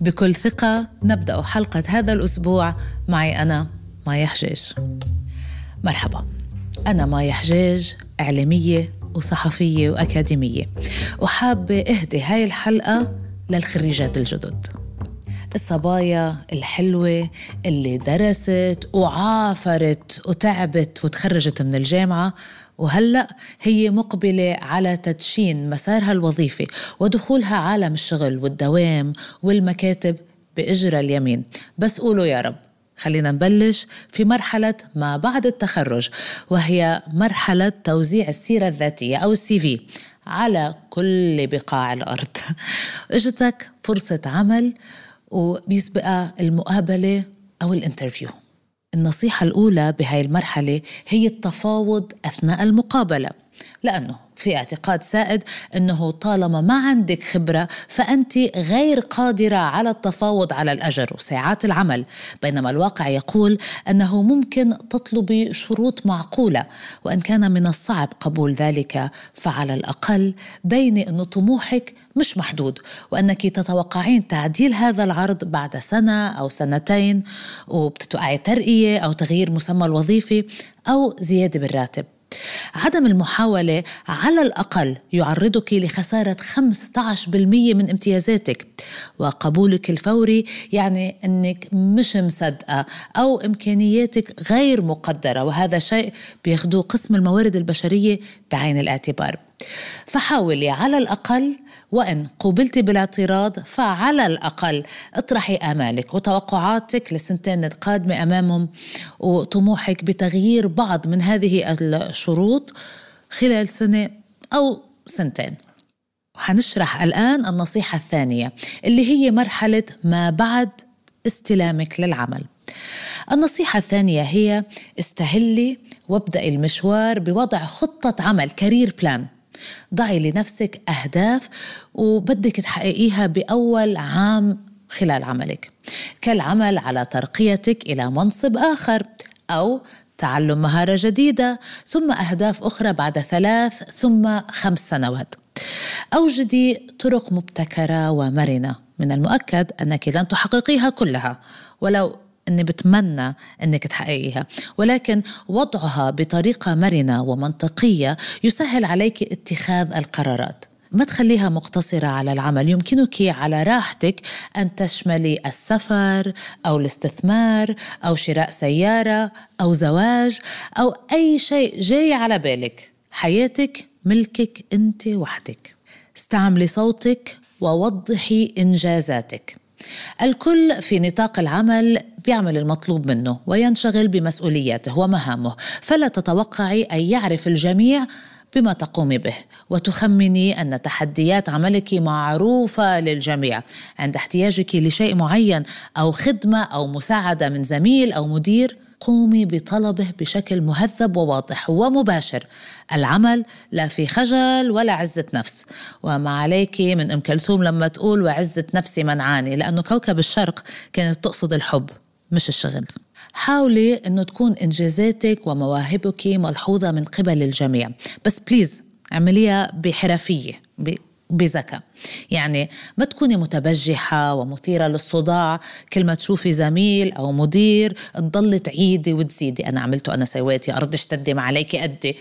بكل ثقة نبدأ حلقة هذا الأسبوع. معي أنا مايا حجاج. مرحبا. أنا مايا حجاج إعلامية وصحفية وأكاديمية. وحابة أهدي هاي الحلقة للخريجات الجدد. الصبايا الحلوة اللي درست وعافرت وتعبت وتخرجت من الجامعة وهلأ هي مقبلة على تدشين مسارها الوظيفي ودخولها عالم الشغل والدوام والمكاتب بإجرى اليمين. بس قولوا يا رب خلينا نبلش في مرحلة ما بعد التخرج وهي مرحلة توزيع السيرة الذاتية أو ال CV على كل بقاع الأرض. إجتك فرصة عمل وبيسبقها المقابلة أو ال interview. النصيحة الأولى بهاي المرحلة هي التفاوض أثناء المقابلة لأنه في اعتقاد سائد إنه طالما ما عندك خبرة فأنت غير قادرة على التفاوض على الأجر وساعات العمل. بينما الواقع يقول إنه ممكن تطلبي شروط معقولة وإن كان من الصعب قبول ذلك فعلى الأقل بيني انه طموحك مش محدود وإنك تتوقعين تعديل هذا العرض بعد سنة أو سنتين وبتتوقعي ترقية أو تغيير مسمى الوظيفي أو زيادة بالراتب. عدم المحاولة على الأقل يعرضك لخسارة 15% من امتيازاتك. وقبولك الفوري يعني أنك مش مصدقة أو إمكانياتك غير مقدرة وهذا شيء بياخدوه قسم الموارد البشرية بعين الاعتبار. فحاولي على الأقل وإن قوبلت بالاعتراض فعلى الأقل اطرحي آمالك وتوقعاتك للسنتين القادمة أمامهم وطموحك بتغيير بعض من هذه الشروط خلال سنة أو سنتين. وحنشرح الآن النصيحة الثانية اللي هي مرحلة ما بعد استلامك للعمل. النصيحة الثانية هي استهلي وابدأي المشوار بوضع خطة عمل career plan ضعي لنفسك أهداف وبدك تحققيها بأول عام خلال عملك. كالعمل على ترقيتك إلى منصب آخر أو تعلم مهارة جديدة ثم أهداف أخرى بعد ثلاث ثم خمس سنوات. أوجدي طرق مبتكرة ومرنة. من المؤكد أنك لن تحققيها كلها ولو إني بتمنى إنك تحققيها. ولكن وضعها بطريقة مرنة ومنطقية يسهل عليك اتخاذ القرارات. ما تخليها مقتصرة على العمل. يمكنك على راحتك أن تشملي السفر أو الاستثمار أو شراء سيارة أو زواج أو أي شيء جاي على بالك. حياتك ملكك أنت وحدك. استعملي صوتك ووضحي إنجازاتك. الكل في نطاق العمل بيعمل المطلوب منه وينشغل بمسؤولياته ومهامه فلا تتوقعي أن يعرف الجميع بما تقومي به. وتخمني أن تحديات عملك معروفة للجميع عند احتياجك لشيء معين أو خدمة أو مساعدة من زميل أو مدير قومي بطلبه بشكل مهذب وواضح ومباشر. العمل لا في خجل ولا عزة نفس. وما عليك من أم كلثوم لما تقول وعزة نفسي منعاني لأنه كوكب الشرق كانت تقصد الحب مش الشغل. حاولي أنه تكون إنجازاتك ومواهبك ملحوظة من قبل الجميع. بس please اعمليها بحرفية بذكاء. يعني ما تكوني متبجحة ومثيرة للصداع كل ما تشوفي زميل أو مدير تضلي تعيدي وتزيدي. أنا عملته أنا سويتي أرض اشتدي ما عليكي أدي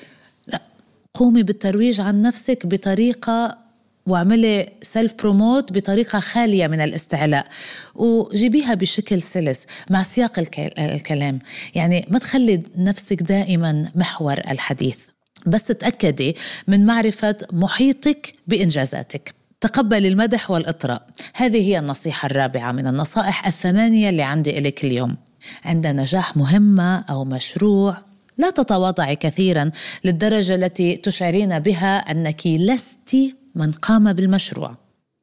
لا قومي بالترويج عن نفسك بطريقة واعملي self promote بطريقة خالية من الاستعلاء. وجيبيها بشكل سلس مع سياق الكلام. يعني ما تخلي نفسك دائما محور الحديث. بس تأكدي من معرفة محيطك بإنجازاتك. تقبل المدح والإطراء. هذه هي النصيحة الرابعة من النصائح الثمانية اللي عندي إليك اليوم. عند نجاح مهمة أو مشروع لا تتواضعي كثيرا للدرجة التي تشعرين بها أنك لست من قام بالمشروع.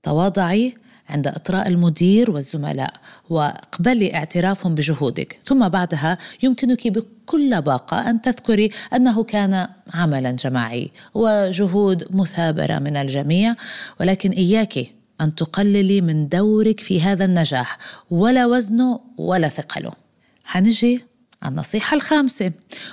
تواضعي عند إطراء المدير والزملاء. واقبلي اعترافهم بجهودك. ثم بعدها يمكنك بكل لباقة أن تذكري أنه كان عملا جماعي وجهود مثابرة من الجميع ولكن إياك أن تقللي من دورك في هذا النجاح ولا وزنه ولا ثقله حنجي النصيحة الخامسة.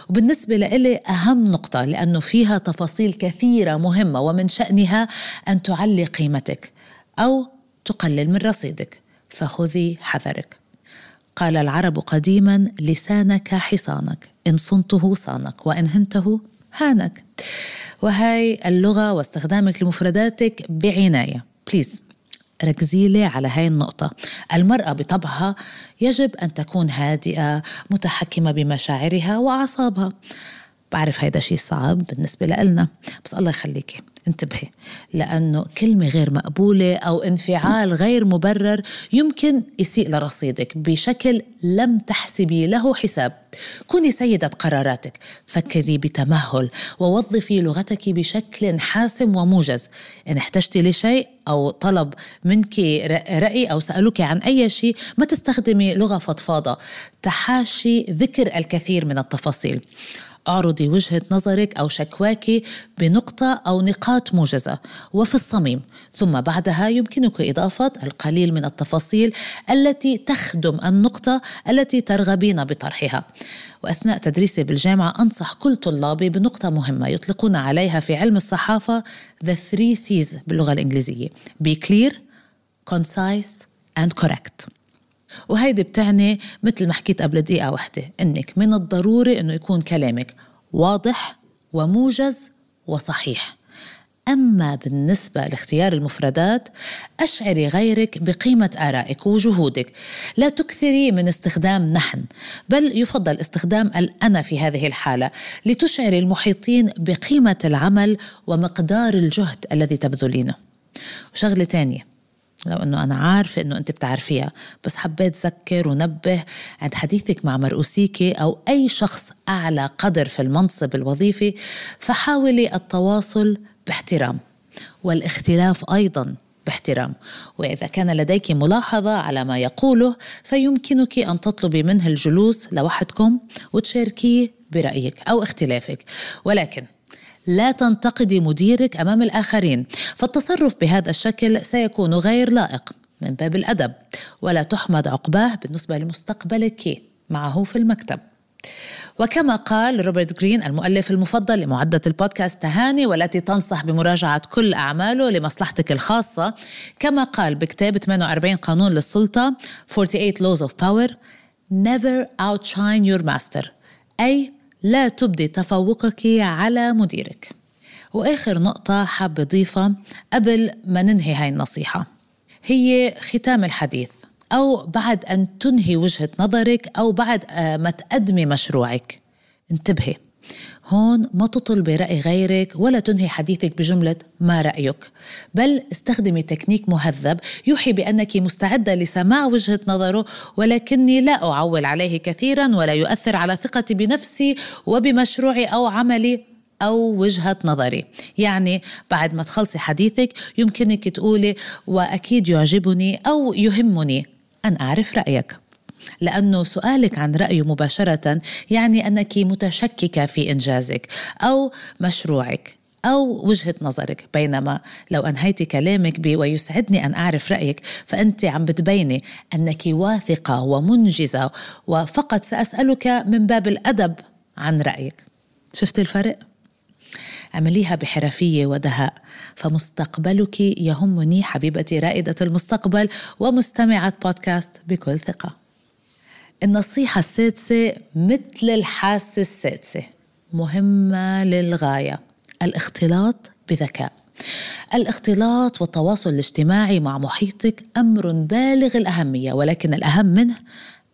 وبالنسبة لإلي أهم نقطة لأنه فيها تفاصيل كثيرة مهمة ومن شأنها أن تعلي قيمتك أو تقلل من رصيدك. فخذي حذرك. قال العرب قديما لسانك حصانك إن صنته صانك وإن هنته هانك. وهي اللغة واستخدامك لمفرداتك بعناية. بليز ركزي لي على هاي النقطة. المرأة بطبعها يجب أن تكون هادئة متحكمة بمشاعرها وأعصابها. بعرف هيدا شيء صعب بالنسبة لنا بس الله يخليكي. انتبهي. لأنه كلمة غير مقبولة أو انفعال غير مبرر يمكن يسيء لرصيدك. بشكل لم تحسبي له حساب. كوني سيدة قراراتك. فكري بتمهل ووظفي لغتك بشكل حاسم وموجز. إن احتجتي لشيء أو طلب منك رأي أو سألوك عن أي شيء ما تستخدمي لغة فضفاضة. تحاشي ذكر الكثير من التفاصيل. اعرضي وجهة نظرك أو شكواك بنقطة أو نقاط موجزة وفي الصميم. ثم بعدها يمكنك إضافة القليل من التفاصيل التي تخدم النقطة التي ترغبين بطرحها. وأثناء تدريسي بالجامعة أنصح كل طلابي بنقطة مهمة يطلقون عليها في علم الصحافة The three C's باللغة الإنجليزية. Be clear, concise and correct. وهيدي بتعني مثل ما حكيت قبل دقيقة واحدة إنك من الضروري إنه يكون كلامك واضح وموجز وصحيح. أما بالنسبة لاختيار المفردات أشعري غيرك بقيمة آرائك وجهودك. لا تكثري من استخدام نحن بل يفضل استخدام الأنا في هذه الحالة لتشعري المحيطين بقيمة العمل ومقدار الجهد الذي تبذلينه. وشغلة تانية لو إنه أنا عارفة إنه أنت بتعرفيها. بس حبيت ذكر ونبه عند حديثك مع مرؤوسيكي أو أي شخص أعلى قدر في المنصب الوظيفي فحاولي التواصل باحترام والاختلاف أيضا باحترام. وإذا كان لديك ملاحظة على ما يقوله فيمكنك أن تطلبي منه الجلوس لوحدكم وتشاركيه برأيك أو اختلافك. ولكن لا تنتقدي مديرك أمام الآخرين فالتصرف بهذا الشكل سيكون غير لائق من باب الأدب ولا تحمد عقباه بالنسبة لمستقبلك معه في المكتب. وكما قال روبرت جرين المؤلف المفضل لمعدة البودكاست تهاني والتي تنصح بمراجعة كل أعماله لمصلحتك الخاصة كما قال بكتاب 48 قانون للسلطة 48 Laws of Power Never outshine your master أي لا تبدي تفوقك على مديرك. وآخر نقطة حاب اضيفها قبل ما ننهي هاي النصيحة. هي ختام الحديث أو بعد أن تنهي وجهة نظرك أو بعد آه، ما تقدمي مشروعك. انتبهي. هون ما تطلبي رأي غيرك ولا تنهي حديثك بجملة ما رأيك بل استخدمي تكنيك مهذب يوحي بأنك مستعدة لسماع وجهة نظره ولكني لا أعول عليه كثيرا ولا يؤثر على ثقتي بنفسي وبمشروعي أو عملي أو وجهة نظري. يعني بعد ما تخلصي حديثك يمكنك تقولي وأكيد يعجبني أو يهمني أن أعرف رأيك لأنه سؤالك عن رأيه مباشرة يعني أنك متشككة في إنجازك أو مشروعك أو وجهة نظرك. بينما لو أنهيتي كلامك ب ويسعدني أن أعرف رأيك فأنت عم بتبيني أنك واثقة ومنجزة وفقط سأسألك من باب الأدب عن رأيك. شفت الفرق؟ اعمليها بحرفية ودهاء. فمستقبلك يهمني حبيبتي رائدة المستقبل ومستمعة بودكاست بكل ثقة. النصيحة السادسة مثل الحاسة السادسة مهمة للغاية. الاختلاط بذكاء. الاختلاط والتواصل الاجتماعي مع محيطك أمر بالغ الأهمية ولكن الأهم منه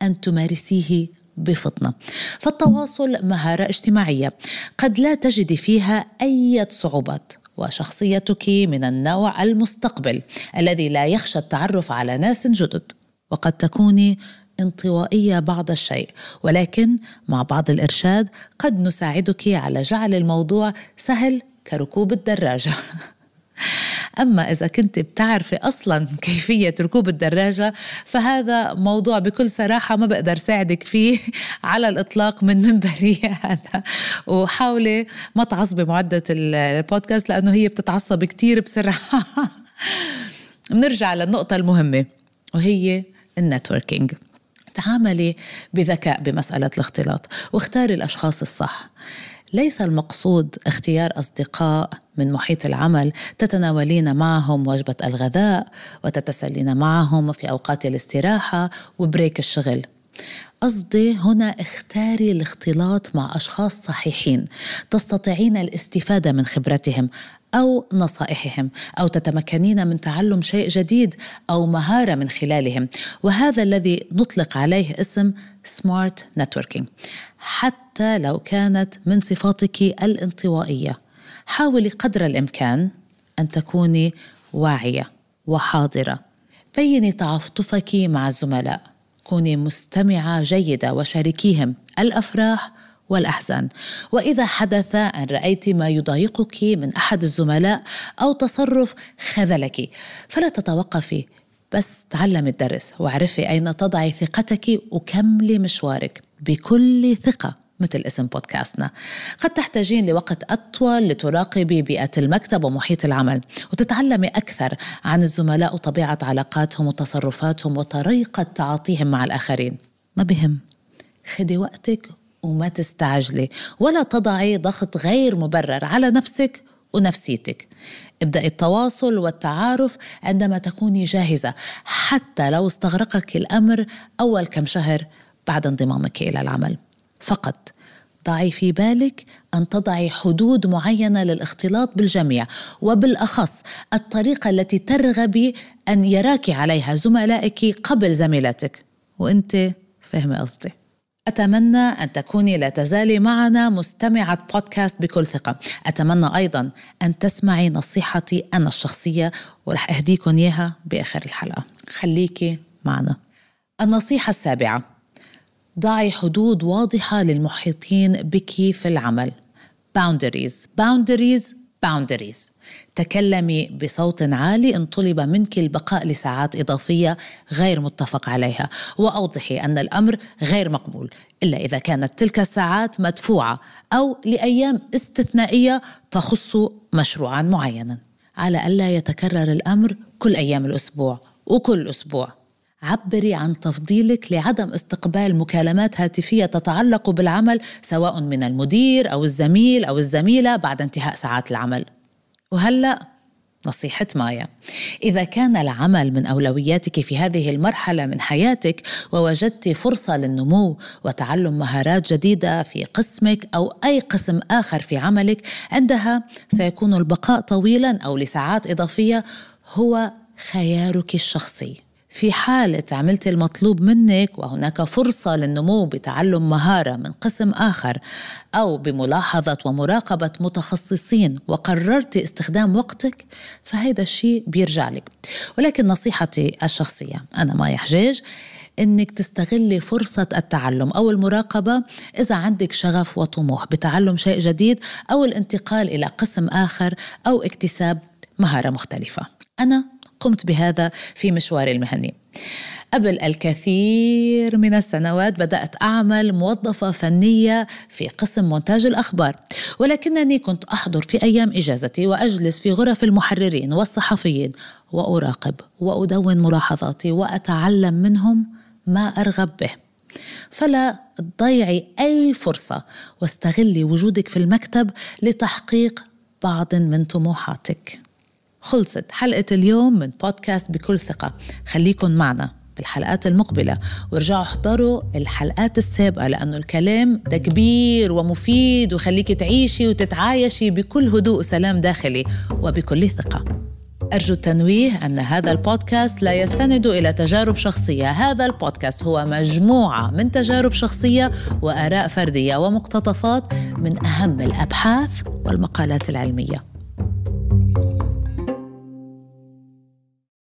أن تمارسيه بفطنة. فالتواصل مهارة اجتماعية قد لا تجدي فيها أي صعوبات وشخصيتك من النوع المستقبل الذي لا يخشى التعرف على ناس جدد وقد تكوني انطوائية بعض الشيء ولكن مع بعض الإرشاد قد نساعدك على جعل الموضوع سهل كركوب الدراجة. أما إذا كنت بتعرفي أصلا كيفية ركوب الدراجة فهذا موضوع بكل صراحة ما بقدر ساعدك فيه على الإطلاق من منبري هذا. وحاولي ما تعصبي معدة البودكاست لأنه هي بتتعصب كتير بسرعة. بنرجع للنقطة المهمة وهي النتوركينج. تعاملي بذكاء بمسألة الاختلاط. واختاري الأشخاص الصح. ليس المقصود اختيار أصدقاء من محيط العمل تتناولين معهم وجبة الغذاء وتتسلين معهم في أوقات الاستراحة وبريك الشغل. قصدي هنا اختاري الاختلاط مع أشخاص صحيحين تستطيعين الاستفادة من خبرتهم. أو نصائحهم أو تتمكنين من تعلم شيء جديد أو مهارة من خلالهم. وهذا الذي نطلق عليه اسم سمارت نتوركينج حتى لو كانت من صفاتك الانطوائية. حاولي قدر الإمكان أن تكوني واعية وحاضرة. بيني تعاطفك مع الزملاء. كوني مستمعة جيدة وشاركيهم الأفراح والأحزان. وإذا حدث أن رأيت ما يضايقك من أحد الزملاء أو تصرف خذلك. فلا تتوقفي بس تعلمي الدرس واعرفي أين تضعي ثقتك وكملي مشوارك بكل ثقة مثل اسم بودكاستنا. قد تحتاجين لوقت أطول لتراقبي بيئة المكتب ومحيط العمل وتتعلمي أكثر عن الزملاء وطبيعة علاقاتهم وتصرفاتهم وطريقة تعاطيهم مع الآخرين. ما بهم؟ خدي وقتك وما تستعجلي. ولا تضعي ضغط غير مبرر على نفسك ونفسيتك. ابدأي التواصل والتعارف عندما تكوني جاهزة حتى لو استغرقك الأمر أول كم شهر بعد انضمامك إلى العمل. فقط ضعي في بالك أن تضعي حدود معينة للاختلاط بالجميع وبالأخص الطريقة التي ترغبي أن يراك عليها زملائك قبل زميلاتك. وأنت فهمي قصدي. أتمنى أن تكوني لا تزالي معنا مستمعة بودكاست بكل ثقة. أتمنى أيضا أن تسمعي نصيحتي أنا الشخصية ورح أهديكم إياها بآخر الحلقة. خليكي معنا. النصيحة السابعة. ضعي حدود واضحة للمحيطين بك في العمل. Boundaries. Boundaries boundaries. تكلمي بصوت عالي إن طلب منك البقاء لساعات إضافية غير متفق عليها. وأوضحي أن الأمر غير مقبول إلا إذا كانت تلك الساعات مدفوعة أو لأيام استثنائية تخص مشروعا معينا. على ألا يتكرر الأمر كل أيام الأسبوع وكل أسبوع. عبري عن تفضيلك لعدم استقبال مكالمات هاتفية تتعلق بالعمل سواء من المدير أو الزميل أو الزميلة بعد انتهاء ساعات العمل. وهلأ نصيحة مايا. إذا كان العمل من أولوياتك في هذه المرحلة من حياتك ووجدت فرصة للنمو وتعلم مهارات جديدة في قسمك أو أي قسم آخر في عملك عندها سيكون البقاء طويلا أو لساعات إضافية هو خيارك الشخصي. في حالة عملت المطلوب منك وهناك فرصة للنمو بتعلم مهارة من قسم آخر أو بملاحظة ومراقبة متخصصين وقررت استخدام وقتك فهذا الشيء بيرجع لك. ولكن نصيحتي الشخصية أنا مايا حجاج إنك تستغلي فرصة التعلم أو المراقبة إذا عندك شغف وطموح بتعلم شيء جديد أو الانتقال إلى قسم آخر أو اكتساب مهارة مختلفة. أنا قمت بهذا في مشواري المهني. قبل الكثير من السنوات بدأت أعمل موظفة فنية في قسم مونتاج الأخبار ولكنني كنت أحضر في أيام إجازتي وأجلس في غرف المحررين والصحفيين وأراقب وأدون ملاحظاتي وأتعلم منهم ما أرغب به. فلا تضيعي أي فرصة واستغلي وجودك في المكتب لتحقيق بعض من طموحاتك. خلصت حلقة اليوم من بودكاست بكل ثقة. خليكن معنا بالحلقات المقبلة وارجعوا احضروا الحلقات السابقة لأنه الكلام ده كبير ومفيد وخليك تعيشي وتتعايشي بكل هدوء وسلام داخلي وبكل ثقة. أرجو التنويه أن هذا البودكاست لا يستند إلى تجارب شخصية. هذا البودكاست هو مجموعة من تجارب شخصية وآراء فردية ومقتطفات من أهم الأبحاث والمقالات العلمية.